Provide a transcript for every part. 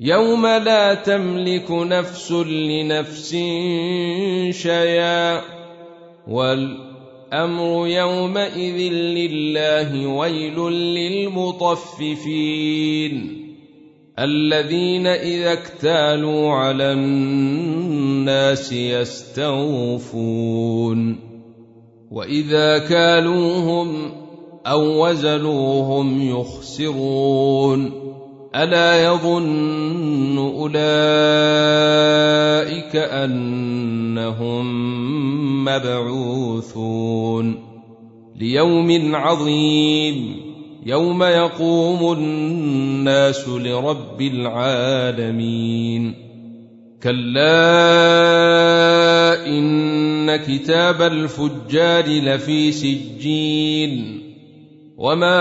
يوم لا تملك نفس لنفس شيئا والأمر يومئذ لله ويل للمطففين. الذين إذا اكتالوا على الناس يستوفون وإذا كالوهم أو وزنوهم يخسرون. ألا يظن أولئك أنهم مبعوثون ليوم عظيم يوم يقوم الناس لرب العالمين كلا إن كتاب الفجار لفي سجين وما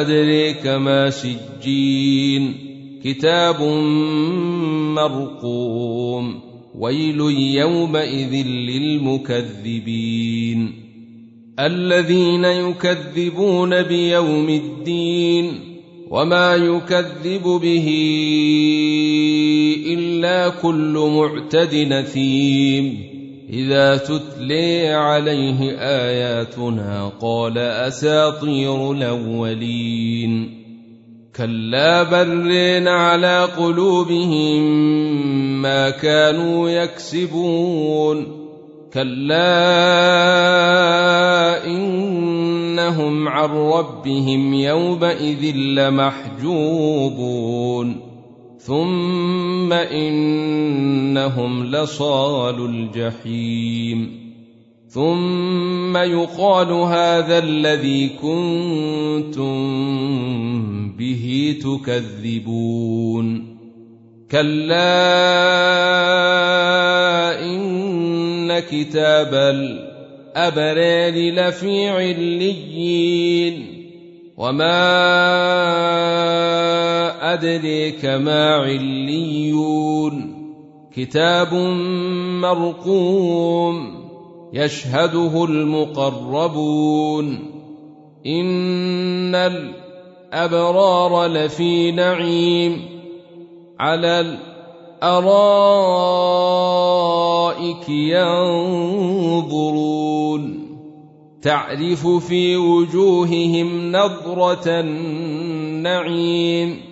ادريك ما سجين. كتاب مرقوم. ويل يومئذ للمكذبين. الذين يكذبون بيوم الدين. وما يكذب به إلا كل معتد نثيم. إذا تتلي عليه آياتنا قال أساطير الأولين. كلا برين على قلوبهم ما كانوا يكسبون. كلا إنهم عن ربهم يومئذ لمحجوبون. ثم إنهم لصال الجحيم. ثم يقال هذا الذي كنتم به تكذبون. كلا إن كتاب الأبرار لفي عليين. وما ادريك ما عليون. كتاب مرقوم يشهده المقربون. إن الأبرار لفي نعيم. على الأرائك ينظرون. تعرف في وجوههم نضره النعيم.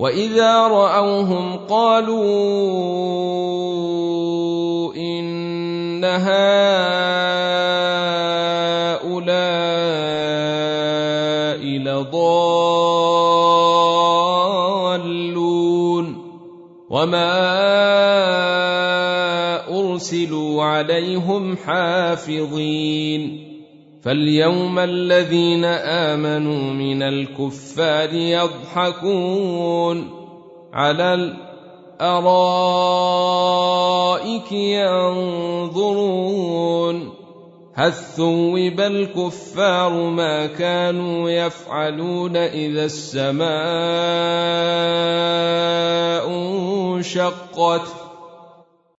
واذا راوهم قالوا ان هؤلاء لضالون وما ارسلوا عليهم حافظين فاليوم الذين آمنوا من الكفار يضحكون على الأرائك ينظرون هل ثوب الكفار ما كانوا يفعلون إذا السماء انشقت